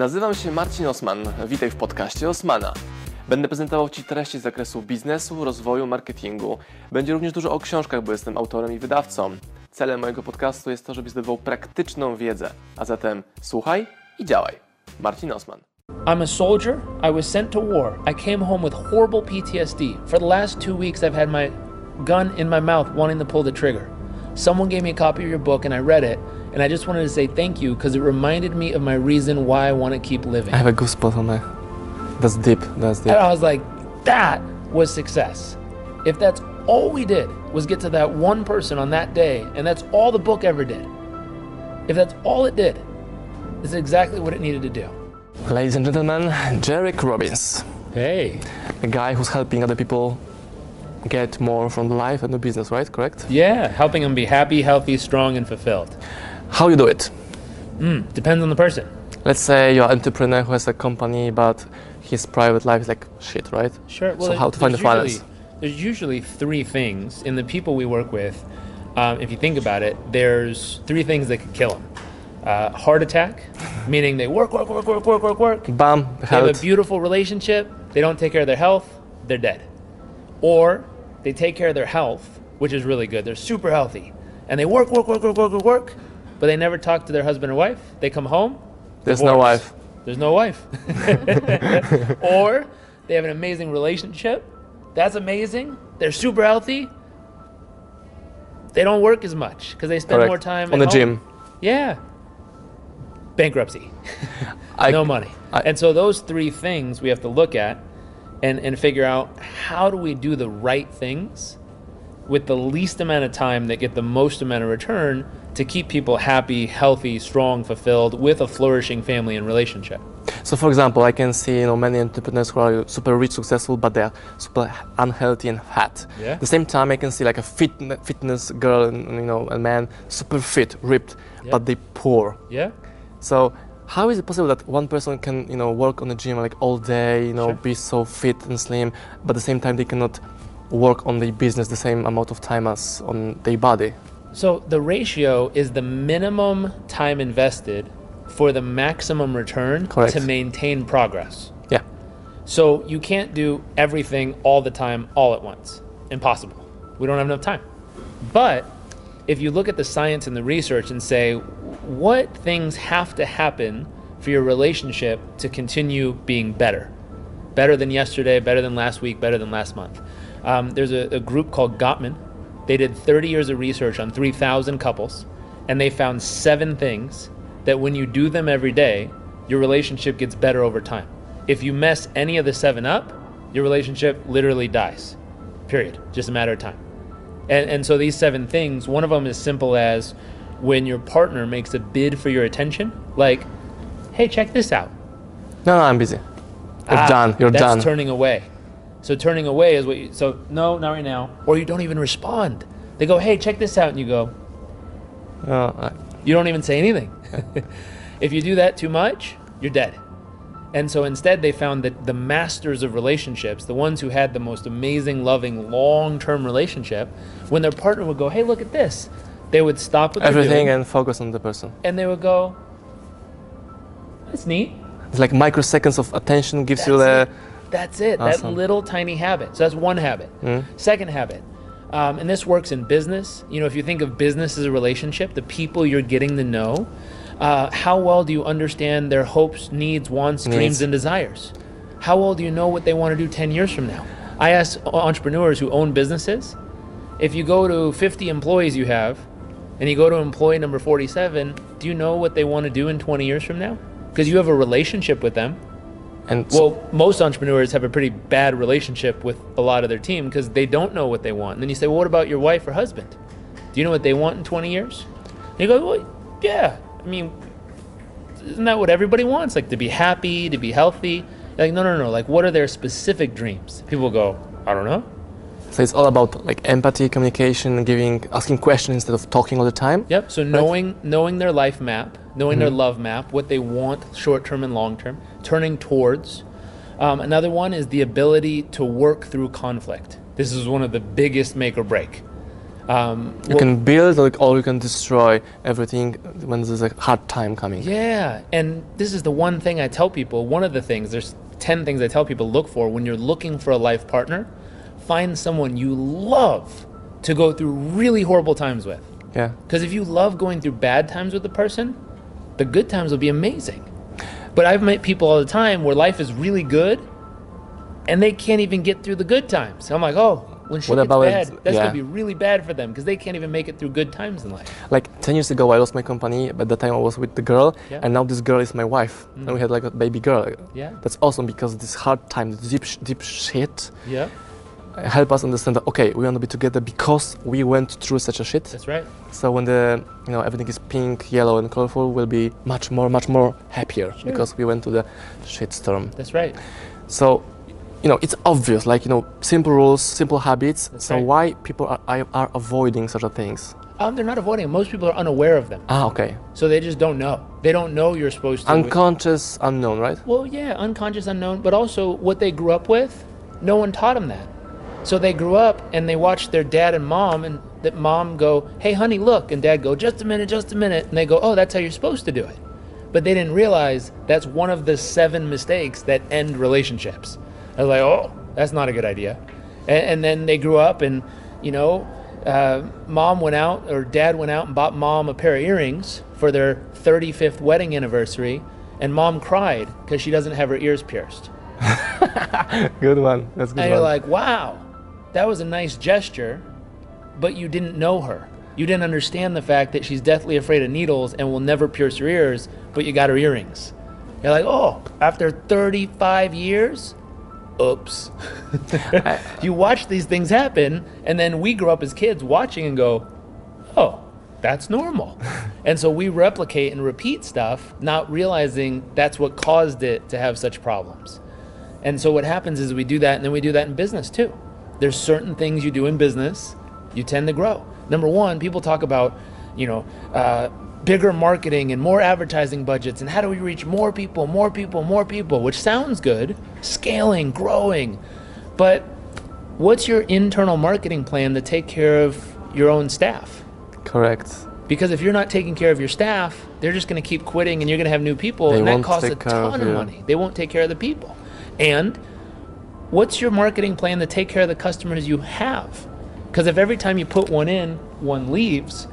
Nazywam się Marcin Osman. Witaj w podcaście Osmana. Będę prezentował Ci treści z zakresu biznesu, rozwoju, marketingu. Będzie również dużo o książkach, bo jestem autorem i wydawcą. Celem mojego podcastu jest to, żebyś zdobywał praktyczną wiedzę. A zatem słuchaj i działaj. Marcin Osman. I'm a soldier. I was sent to war. I came home with horrible PTSD. For the last two weeks, I've had my gun in my mouth wanting to pull the trigger. Someone gave me a copy of your book and I read it, and I just wanted to say thank you because it reminded me of my reason why I want to keep living. I have a goosebump on my... That's deep. That's deep. And I was like, that was success. If that's all we did was get to that one person on that day, and that's all the book ever did, if that's all it did, this is exactly what it needed to do. Ladies and gentlemen, Jairek Robbins. Hey. A guy who's helping other people get more from life and the business, right? Correct? Yeah, helping them be happy, healthy, strong, and fulfilled. How you do it? Mm, depends on the person. Let's say you're an entrepreneur who has a company, but his private life is like shit, right? Sure. so how to find the there's balance? There's usually three things in the people we work with. Um, if you think about it, there's three things that could kill them. Uh, heart attack, meaning they work, work, work, work, work, work, work. Bam, They have a beautiful relationship. They don't take care of their health. They're dead. Or they take care of their health, which is really good. They're super healthy, and they work, work, work, work, work, work, work. But they never talk to their husband or wife. They come home. There's no wife. There's no wife. or they have an amazing relationship. That's amazing. They're super healthy. They don't work as much because they spend Correct. more time on the home. gym. Yeah. Bankruptcy. I, no money. I- and so those three things we have to look at and, and figure out how do we do the right things with the least amount of time that get the most amount of return to keep people happy, healthy, strong, fulfilled with a flourishing family and relationship. So, for example, I can see you know many entrepreneurs who are super rich, successful, but they're super unhealthy and fat. Yeah. At the same time, I can see like a fit, fitness girl and you know a man, super fit, ripped, Yeah. but they poor. Yeah? So, how is it possible that one person can you know work on the gym like all day, you know, Sure. be so fit and slim, but at the same time they cannot work on their business the same amount of time as on their body? So the ratio is the minimum time invested for the maximum return Correct. to maintain progress. Yeah. So you can't do everything all the time, all at once. Impossible. We don't have enough time. But if you look at the science and the research and say, what things have to happen for your relationship to continue being better? Better than yesterday, better than last week, better than last month. Um, there's a, a group called Gottman. They did 30 years of research on 3,000 couples, and they found seven things that when you do them every day, your relationship gets better over time. If you mess any of the seven up, your relationship literally dies. Period. Just a matter of time. And, and so these seven things, one of them is simple as when your partner makes a bid for your attention, like, hey, check this out. No, no, I'm busy. You're Ah, done. You're that's done. turning away. So turning away is what you, so no, not right now. Or you don't even respond. They go, hey, check this out. And you go, Oh, I- you don't even say anything. if you do that too much, you're dead. And so instead, they found that the masters of relationships, the ones who had the most amazing, loving, long term relationship, when their partner would go, hey, look at this, they would stop everything doing and focus on the person. and they would go, that's neat. It's like microseconds of attention gives you the. it. That's it. That little tiny habit. So that's one habit. Second habit, um, and this works in business. You know, if you think of business as a relationship, the people you're getting to know, uh, how well do you understand their hopes, needs, wants, dreams, and desires? How well do you know what they want to do 10 years from now? I ask entrepreneurs who own businesses if you go to 50 employees you have and you go to employee number 47, do you know what they want to do in 20 years from now? Because you have a relationship with them. And so- Well, most entrepreneurs have a pretty bad relationship with a lot of their team because they don't know what they want. And then you say, well, what about your wife or husband? Do you know what they want in 20 years? And you go, well, yeah. I mean, isn't that what everybody wants? Like to be happy, to be healthy? Like, no, no, no. Like, what are their specific dreams? People go, I don't know. So it's all about like empathy, communication, giving, asking questions instead of talking all the time. Yep. So knowing knowing their life map, knowing their love map, what they want, short term and long term, turning towards. Um, another one is the ability to work through conflict. This is one of the biggest make or break. Um, You well- can build like, or you can destroy everything when there's a hard time coming. Yeah, and this is the one thing I tell people. One of the things, there's 10 things I tell people look for when you're looking for a life partner. Find someone you love to go through really horrible times with. Yeah. Because if you love going through bad times with the person, the good times will be amazing. But I've met people all the time where life is really good and they can't even get through the good times. I'm like, oh, when shit What gets bad, it- that's yeah. gonna be really bad for them because they can't even make it through good times in life. Like 10 years ago, I lost my company. But at the time, I was with the girl, Yeah. Mm. and now this girl is my wife, and we had like a baby girl. Yeah. That's awesome because this hard time, this deep, deep shit, Yeah, help us understand that okay, we want to be together because we went through such a shit. that's right. So when the you know everything is pink, yellow, and colorful, we'll be much more, much more happier Sure. because we went to the shit storm. That's right. So, you know, it's obvious, like you know, simple rules, simple habits. That's so right. why people are, are are avoiding such a things? Um, they're not avoiding them. Most people are unaware of them. Ah, okay. So they just don't know. They don't know you're supposed to. Unconscious, unknown, right? well, yeah, unconscious, unknown, but also what they grew up with, no one taught them that. So they grew up and they watched their dad and mom, and that mom go, "Hey, honey, look," and dad go, "Just a minute, just a minute," and they go, "Oh, that's how you're supposed to do it." But they didn't realize that's one of the seven mistakes that end relationships. I was like, "Oh, that's not a good idea," and, and then they grew up and, you know. Uh, mom went out, or dad went out and bought mom a pair of earrings for their 35th wedding anniversary, and mom cried because she doesn't have her ears pierced. Good one. That's good And you're like, wow, that was a nice gesture, but you didn't know her. You didn't understand the fact that she's deathly afraid of needles and will never pierce her ears, but you got her earrings. You're like, oh, after 35 years? Oops. you watch these things happen, and then we grow up as kids watching and go, oh, that's normal. and so we replicate and repeat stuff, not realizing that's what caused it to have such problems. And so what happens is we do that, and then we do that in business too. There's certain things you do in business, you tend to grow. Number one, people talk about, you know, uh, bigger marketing and more advertising budgets, and how do we reach more people, more people, more people, which sounds good, scaling, growing. But what's your internal marketing plan to take care of your own staff? Correct. Because if you're not taking care of your staff, they're just going to keep quitting and you're going to have new people, They and that costs a care of ton of money. They won't take care of the people. And what's your marketing plan to take care of the customers you have? Because if every time you put one in, one leaves,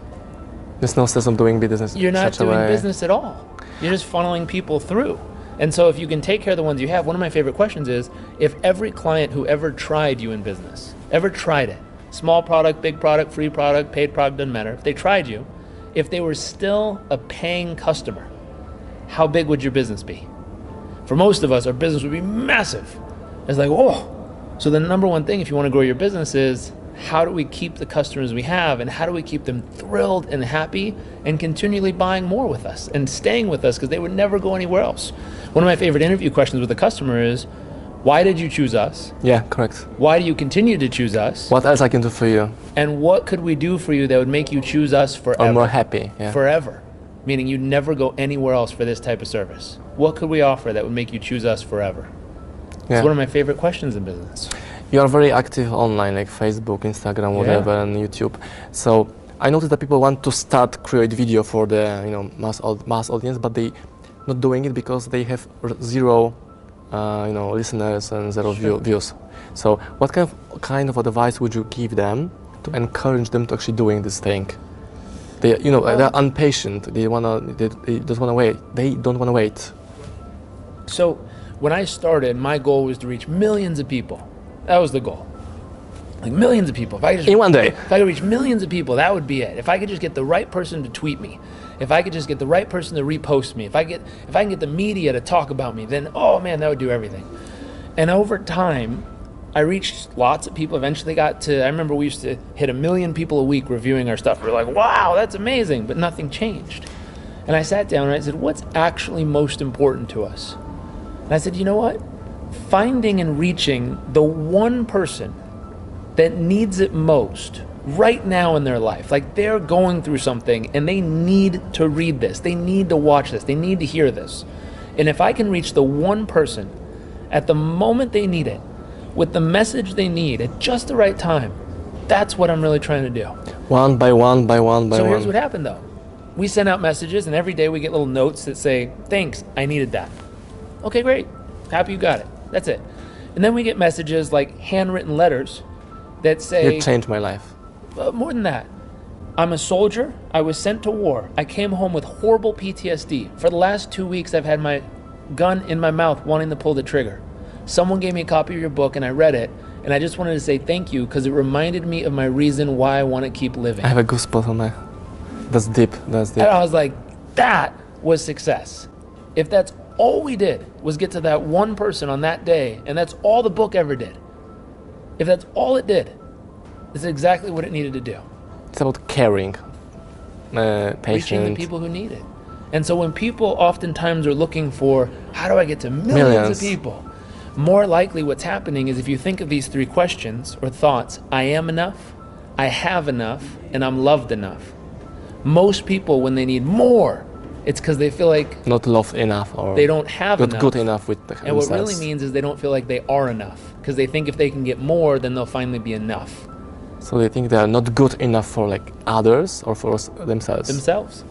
There's no sense of doing business. you're not doing business at all. You're just funneling people through. And so if you can take care of the ones you have, one of my favorite questions is if every client who ever tried you in business, ever tried it, small product, big product, free product, paid product, doesn't matter, if they tried you, if they were still a paying customer, how big would your business be? For most of us, our business would be massive. It's like, oh. So the number one thing if you want to grow your business is how do we keep the customers we have and how do we keep them thrilled and happy and continually buying more with us and staying with us because they would never go anywhere else. One of my favorite interview questions with a customer is, why did you choose us? Yeah, correct. Why do you continue to choose us? What else I can do for you? And what could we do for you that would make you choose us forever? I'm more happy. Yeah. forever, meaning you'd never go anywhere else for this type of service. What could we offer that would make you choose us forever? Yeah. It's one of my favorite questions in business. you are very active online, like Facebook, Instagram, whatever, and YouTube. So I noticed that people want to start create video for the you know mass mass audience, but they not doing it because they have zero, uh, you know, listeners and zero view, views. So what kind of kind of advice would you give them to encourage them to actually doing this thing? They, you know, they're impatient. They wanna, they, they just wanna wait. They don't wanna wait. So when I started, my goal was to reach millions of people. That was the goal. Like millions of people. If I could just In one day. If I could reach millions of people, that would be it. If I could just get the right person to tweet me, if I could just get the right person to repost me, if I get if I can get the media to talk about me, then oh man, that would do everything. And over time, I reached lots of people. Eventually got to I remember we used to hit a million people a week reviewing our stuff. We are like, wow, that's amazing, but nothing changed. And I sat down and I said, what's actually most important to us? And I said, you know what? Finding and reaching the one person that needs it most right now in their life. Like they're going through something and they need to read this, they need to watch this, they need to hear this. And if I can reach the one person at the moment they need it, with the message they need at just the right time, That's what I'm really trying to do. One by one by one by so one. So here's what happened though. We send out messages, and every day we get little notes that say, "Thanks, I needed that." Okay, great. Happy you got it. That's it. And then we get messages like handwritten letters that say, It changed my life. uh, more than that. I'm a soldier. I was sent to war. I came home with horrible PTSD. For the last two weeks, I've had my gun in my mouth wanting to pull the trigger. Someone gave me a copy of your book and I read it, and I just wanted to say thank you because it reminded me of my reason why I want to keep living. I have a goosebump on my. That's deep. That's deep. And I was like, that was success. If that's all we did was get to that one person on that day, and that's all the book ever did, if that's all it did, it's exactly what it needed to do. It's about caring, uh, reaching the people who need it. And so when people oftentimes are looking for how do I get to millions, Millions. of people, more likely what's happening is if you think of these three questions or thoughts, I am enough, I have enough, and I'm loved enough. Most people when they need more, it's because they feel like Not love enough or they don't have not enough. good enough with the And what really means is they don't feel like they are enough because they think if they can get more, then they'll finally be enough So they think they are not good enough for like others or for themselves. themselves.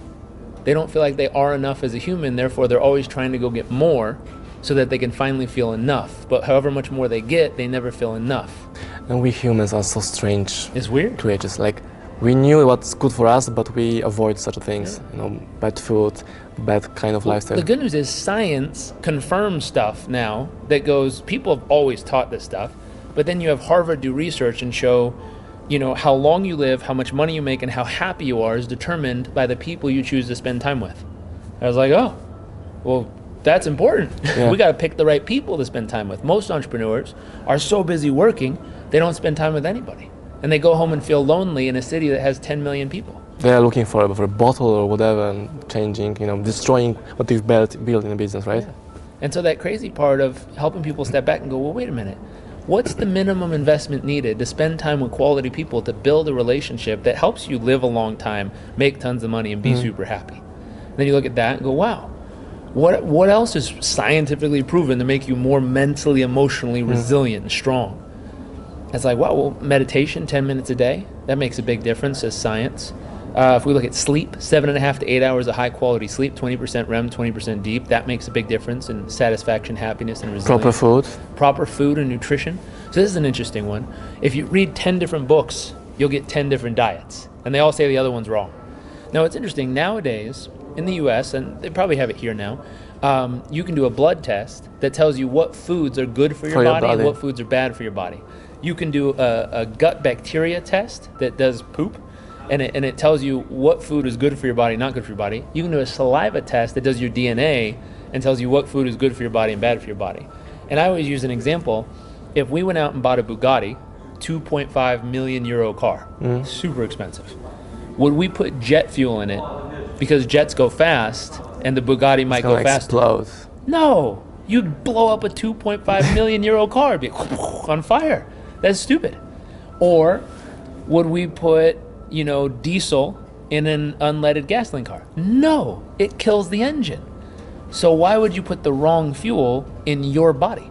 They don't feel like they are enough as a human, therefore, they're always trying to go get more so that they can finally feel enough. But however much more they get, they never feel enough. And we humans are so strange It's weird. creatures. Like we knew what's good for us, but we avoid such things. You know, bad food, bad kind of lifestyle. The good news is science confirms stuff now that goes, people have always taught this stuff, but then you have Harvard do research and show, you know, how long you live, how much money you make, and how happy you are is determined by the people you choose to spend time with. I was like, oh, well, that's important. Yeah. we got to pick the right people to spend time with. Most entrepreneurs are so busy working, they don't spend time with anybody. And they go home and feel lonely in a city that has 10 million people. they are looking for, for a bottle or whatever and changing, you know, destroying what they've built, built in a business, right? And so that crazy part of helping people step back and go, well, wait a minute. What's the minimum investment needed to spend time with quality people to build a relationship that helps you live a long time, make tons of money, and be mm-hmm. super happy? And then you look at that and go, wow, what, what else is scientifically proven to make you more mentally, emotionally mm-hmm. resilient and strong? It's like, wow, well, meditation, 10 minutes a day, that makes a big difference as science. Uh, if we look at sleep, seven and a half to eight hours of high quality sleep, 20% REM, 20% deep, that makes a big difference in satisfaction, happiness, and resilience. Proper food. Proper food and nutrition. So this is an interesting one. If you read 10 different books, you'll get 10 different diets, and they all say the other one's wrong. Now, it's interesting, nowadays in the US, and they probably have it here now, um, you can do a blood test that tells you what foods are good for your, For your body, and what foods are bad for your body. You can do a, a gut bacteria test that does poop, and it, and it tells you what food is good for your body, not good for your body. You can do a saliva test that does your DNA and tells you what food is good for your body and bad for your body. And I always use an example. If we went out and bought a Bugatti, 2.5 million euro car, mm-hmm. super expensive, would we put jet fuel in it because jets go fast and the Bugatti might It's go gonna explode. No, you'd blow up a 2.5 million euro car, be on fire. That's stupid. Or would we put, you know, diesel in an unleaded gasoline car? No, it kills the engine. So why would you put the wrong fuel in your body?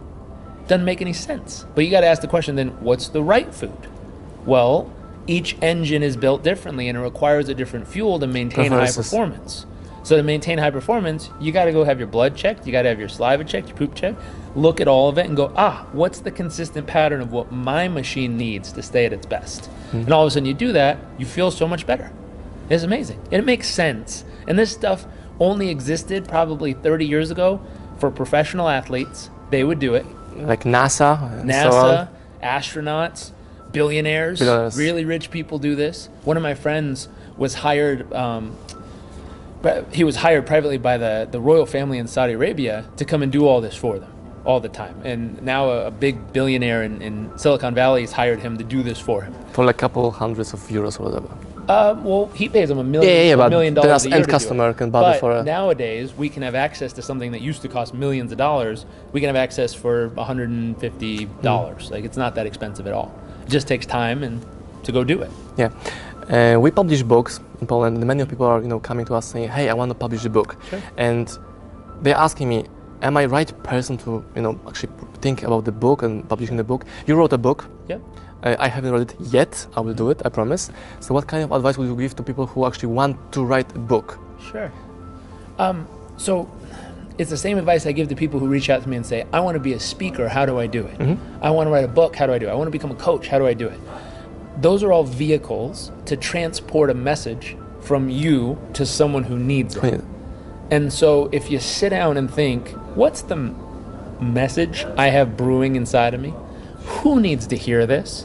Doesn't make any sense. But you got to ask the question then, what's the right food? Well, each engine is built differently and it requires a different fuel to maintain high performance. So to maintain high performance, you got to go have your blood checked, you got to have your saliva checked, your poop checked, look at all of it and go, ah, what's the consistent pattern of what my machine needs to stay at its best? And all of a sudden you do that, you feel so much better. It's amazing. And it makes sense. And this stuff only existed probably 30 years ago for professional athletes. They would do it. Like NASA. so NASA, on. astronauts, billionaires, Billionaires. really rich people do this. One of my friends was hired. Um, he was hired privately by the, the royal family in Saudi Arabia to come and do all this for them all the time. And now a, a big billionaire in, in Silicon Valley has hired him to do this for him. For like a couple hundreds of euros or whatever. Uh, well, he pays him a million, Yeah, yeah, yeah, a million dollars a year end customer can buy it for a- nowadays, we can have access to something that used to cost millions of dollars. We can have access for 150 dollars. Like it's not that expensive at all. It just takes time and to go do it. Yeah. Uh, we publish books in Poland, and many people are, you know, coming to us saying, "Hey, I want to publish a book," Sure. and they're asking me, "Am I the right person to, you know, actually think about the book and publishing the book?" You wrote a book. Yep. Uh, I haven't read it yet. I will do it. I promise. So, what kind of advice would you give to people who actually want to write a book? Sure. Um, so it's the same advice I give to people who reach out to me and say, I want to be a speaker. How do I do it? I want to write a book. How do I do it? I want to become a coach. How do I do it? Those are all vehicles to transport a message from you to someone who needs it. And so if you sit down and think, what's the m- message I have brewing inside of me? Who needs to hear this?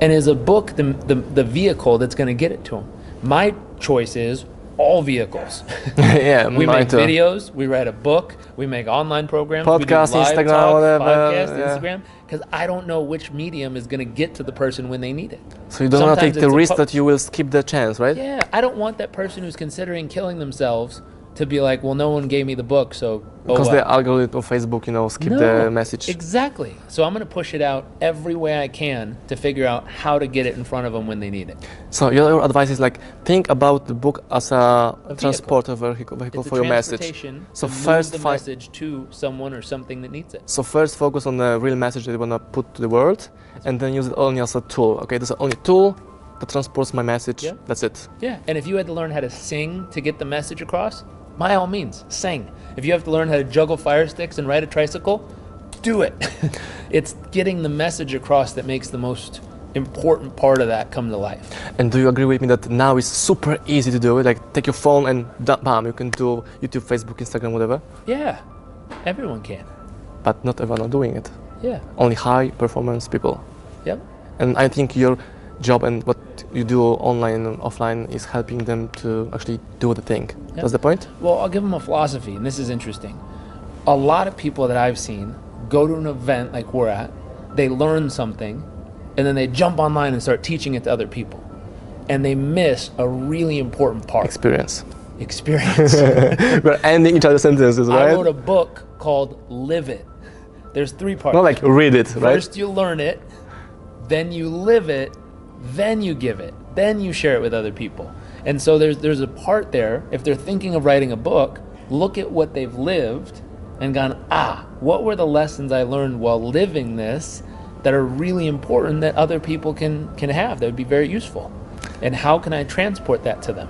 And is a book the, the, the vehicle that's going to get it to them? My choice is all vehicles. yeah, we make too. videos, we write a book, we make online programs, Podcast, Instagram, talk, whatever, podcast, yeah. Instagram, because I don't know which medium is going to get to the person when they need it. So you don't want to take the risk that you will skip the chance, right? Yeah, I don't want that person who's considering killing themselves to be like, well, no one gave me the book, so oh Because well. the algorithm of Facebook, you know, skip No, the message. Exactly. So I'm going to push it out every way I can to figure out how to get it in front of them when they need it. So your, advice is like think about the book as a, vehicle. transporter vehicle, vehicle for a your message. So to first the message to someone or something that needs it. So first focus on the real message that you wanna put to the world, and then use it only as a tool. Okay, this is only tool that transports my message. Yeah. That's it. Yeah, and if you had to learn how to sing to get the message across, by all means, sing. If you have to learn how to juggle fire sticks and ride a tricycle, do it. it's getting the message across that makes the most important part of that come to life. And do you agree with me that now it's super easy to do it? Like take your phone and bam, you can do YouTube, Facebook, Instagram, whatever. Yeah, everyone can. But not everyone are doing it. Yeah, Only high performance people. yep. And I think your job and what you do online and offline is helping them to actually do the thing. Yeah. That's the point. Well, I'll give them a philosophy, and this is interesting. A lot of people that I've seen go to an event like we're at, they learn something, and then they jump online and start teaching it to other people. And they miss a really important part Experience. experience. We're ending each other's sentences, right? I wrote a book called Live It. There's three parts. Not like read it, right? First, you learn it, then you live it, then you give it, then you share it with other people. And so there's there's a part there. If they're thinking of writing a book, look at what they've lived and gone, ah, what were the lessons I learned while living this that are really important that other people can can have that would be very useful, and how can I transport that to them?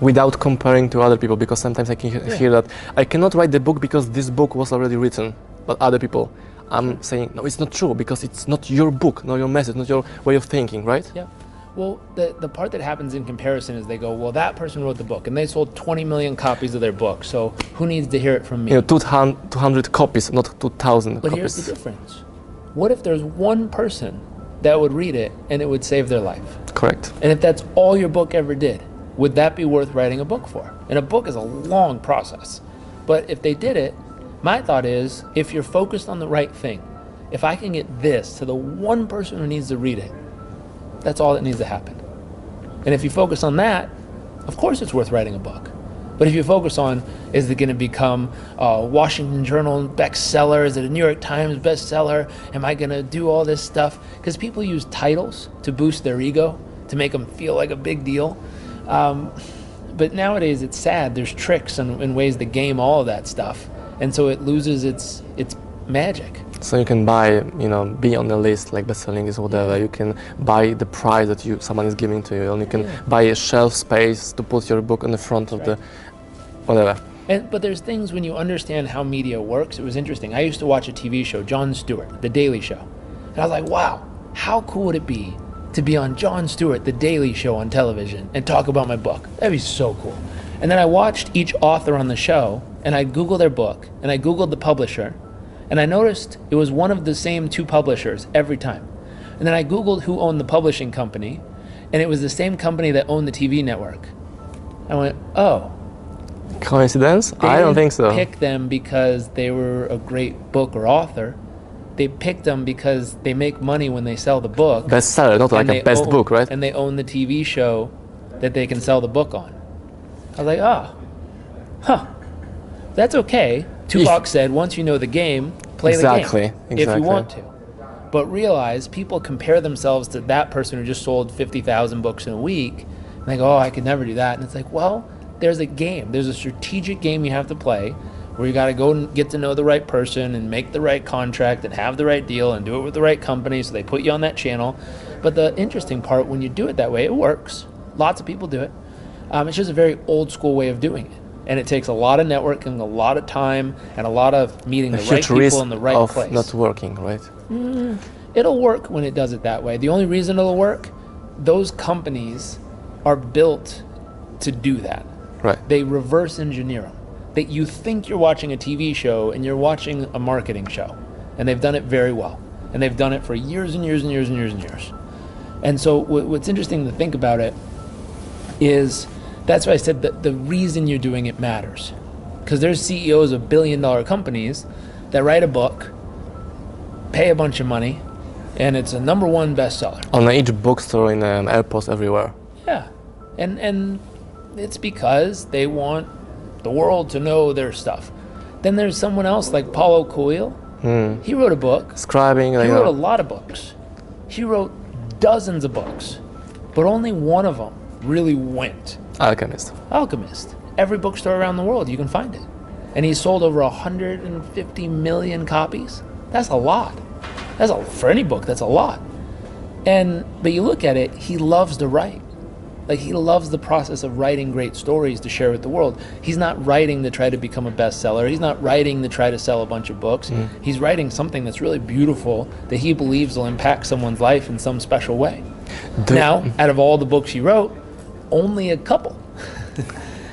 Without comparing to other people, because sometimes I can he- hear that I cannot write the book because this book was already written, but other people. I'm saying no, it's not true because it's not your book, not your message, not your way of thinking, right? Yeah. Well, the, the part that happens in comparison is they go, well, that person wrote the book and they sold 20 million copies of their book. So who needs to hear it from me? You know, 200, 200 copies, not 2,000 but here's the copies. difference. What if there's one person that would read it and it would save their life? Correct. And if that's all your book ever did, would that be worth writing a book for? And a book is a long process. But if they did it, my thought is if you're focused on the right thing, if I can get this to the one person who needs to read it, that's all that needs to happen. And if you focus on that, of course it's worth writing a book. But if you focus on is it going to become a Washington Journal bestseller? Is it a New York Times bestseller? Am I going to do all this stuff? Because people use titles to boost their ego, to make them feel like a big deal. Um, but nowadays it's sad. There's tricks and, and ways to game all of that stuff, and so it loses its its magic. So you can buy, you know, be on the list like best-selling is whatever. You can buy the prize that you someone is giving to you, and you can Yeah. buy a shelf space to put your book in the front of That's the whatever. And but there's things when you understand how media works. It was interesting. I used to watch a TV show, Jon Stewart, The Daily Show, and I was like, wow, how cool would it be to be on Jon Stewart, The Daily Show on television, and talk about my book? That'd be so cool. And then I watched each author on the show, and I googled their book, and I googled the publisher, and I noticed it was one of the same two publishers every time. And then I googled who owned the publishing company, and it was the same company that owned the TV network. I went, oh, Coincidence? I don't think so. Pick them because they were a great book or author. They picked them because they make money when they sell the book. Bestseller, not like a best own- book, right? And they own the TV show that they can sell the book on. I was like, oh, huh, that's okay. Tupac said, once you know the game, play Exactly, the game exactly. if you want to. But realize people compare themselves to that person who just sold 50,000 books in a week. And they go, oh, I could never do that. And it's like, well, there's a game. There's a strategic game you have to play where you got to go and get to know the right person and make the right contract and have the right deal and do it with the right company so they put you on that channel. But the interesting part, when you do it that way, it works. Lots of people do it. Um, it's just a very old school way of doing it. And it takes a lot of networking, a lot of time, and a lot of meeting A the right people in the right of place. not working, right? Mm, it'll work when it does it that way. The only reason it'll work, those companies are built to do that. Right. They reverse engineer them. That you think you're watching a TV show and you're watching a marketing show, and they've done it very well, and they've done it for years and years and years and years and years. And so, what, what's interesting to think about it is that's why I said that the reason you're doing it matters, because there's CEOs of billion dollar companies that write a book, pay a bunch of money, and it's a number one bestseller. On each bookstore in um, airports everywhere. Yeah, and and it's because they want the world to know their stuff. Then there's someone else like Paulo Coelho. He wrote a book. Scribing, like, He wrote a lot of books. He wrote dozens of books, but only one of them really went. Alchemist. Alchemist. Every bookstore around the world you can find it, and he sold over 150 million copies. That's a lot. That's a for any book. That's a lot. And but you look at it, he loves to write. Like he loves the process of writing great stories to share with the world. He's not writing to try to become a bestseller. He's not writing to try to sell a bunch of books. Mm. He's writing something that's really beautiful that he believes will impact someone's life in some special way. Do- Now, out of all the books he wrote, only a couple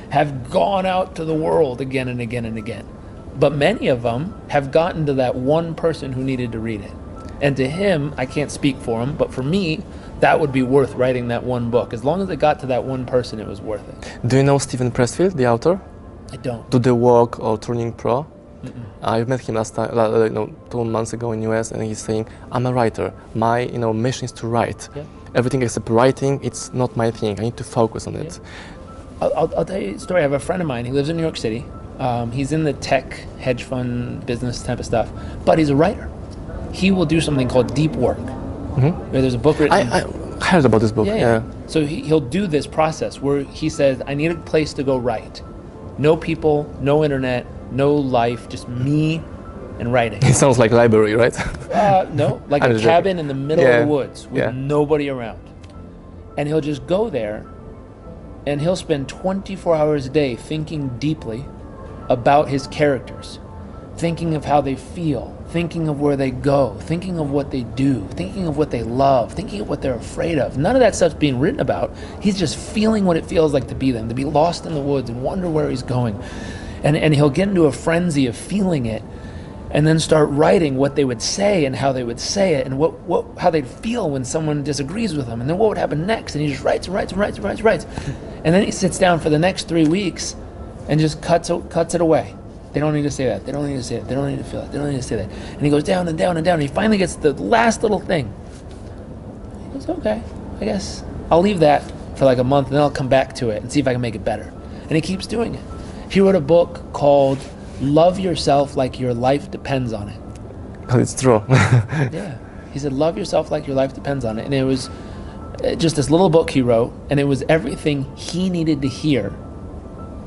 have gone out to the world again and again and again. But many of them have gotten to that one person who needed to read it. And to him, I can't speak for him, but for me, that would be worth writing that one book. As long as it got to that one person, it was worth it. Do you know Steven Pressfield, the author? I don't. Do the work or Turning Pro? I met him last time, you know, two months ago in US, and he's saying, "I'm a writer. My, you know, mission is to write. Yeah. Everything except writing, it's not my thing. I need to focus on it." I'll, I'll, I'll tell you a story. I have a friend of mine. He lives in New York City. Um, he's in the tech, hedge fund, business type of stuff, but he's a writer. He will do something called deep work. Where there's a book written. I, I heard about this book. Yeah, Yeah. yeah. So he, he'll do this process where he says, I need a place to go write. No people, no internet, no life, just me and writing. It sounds like library, right? Uh, no, like a just joking. cabin in the middle Yeah, of the woods with yeah. nobody around. And he'll just go there and he'll spend 24 hours a day thinking deeply about his characters, thinking of how they feel, thinking of where they go, thinking of what they do, thinking of what they love, thinking of what they're afraid of. None of that stuff's being written about. He's just feeling what it feels like to be them, to be lost in the woods and wonder where he's going. And, and he'll get into a frenzy of feeling it and then start writing what they would say and how they would say it and what, what how they'd feel when someone disagrees with them. And then what would happen next? And he just writes and writes and writes and writes and writes. And then he sits down for the next three weeks and just cuts it, cuts it away. They don't need to say that. They don't need to say that they don't need to feel it. They don't need to say that. And he goes down and down and down. And he finally gets the last little thing. He goes okay i guess i'll leave that for like a month and then i'll come back to it and see if i can make it better. And he keeps doing it. He wrote a book called love yourself like your life depends on it But it's true. yeah. He said, Love yourself like your life depends on it. And it was uh, just this little book he wrote, and it was everything he needed to hear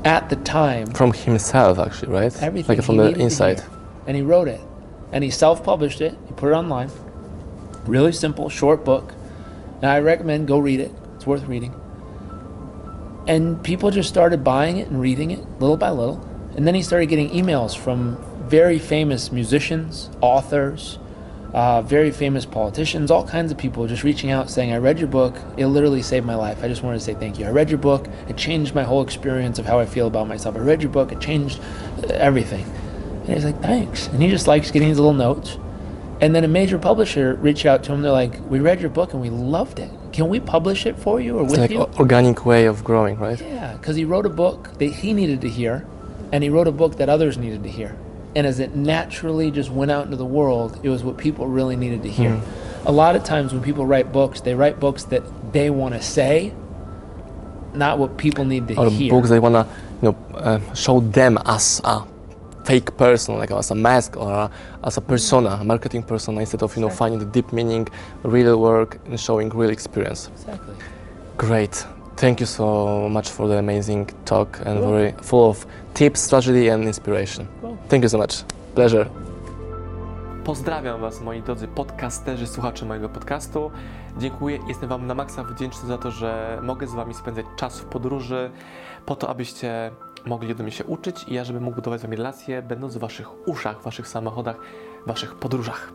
at the time. from himself, actually, right? Everything like from he the inside. And he wrote it. And he self published it. He put it online. Really simple, short book. Now I recommend go read it. It's worth reading. And people just started buying it and reading it little by little. And then he started getting emails from very famous musicians, authors, uh, very famous politicians, all kinds of people just reaching out saying, I read your book. It literally saved my life. I just wanted to say thank you. I read your book. It changed my whole experience of how I feel about myself. I read your book. It changed uh, everything. And he's like, thanks. And he just likes getting these little notes. And then a major publisher reached out to him. They're like, we read your book and we loved it. Can we publish it for you or It's with like you? organic way of growing, right? Yeah, because he wrote a book that he needed to hear, and he wrote a book that others needed to hear. And as it naturally just went out into the world, it was what people really needed to hear. A lot of times when people write books, they write books that they want to say, not what people need to Or hear. books they wanna, you know, uh, show them as a fake person, like as a mask or a, as a persona, a marketing persona, instead of you know Exactly. finding the deep meaning, real work, and showing real experience. Exactly. Great. Thank you so much for the amazing talk and very full of tips, strategy, and inspiration. Thank you so much. Pleasure. Pozdrawiam Was, moi drodzy podcasterzy, słuchacze mojego podcastu. Dziękuję, jestem Wam na maksa wdzięczny za to, że mogę z Wami spędzać czas w podróży, po to, abyście mogli do mnie się uczyć i ja, żebym mógł budować z Wami relacje, będąc w Waszych uszach, Waszych samochodach, Waszych podróżach.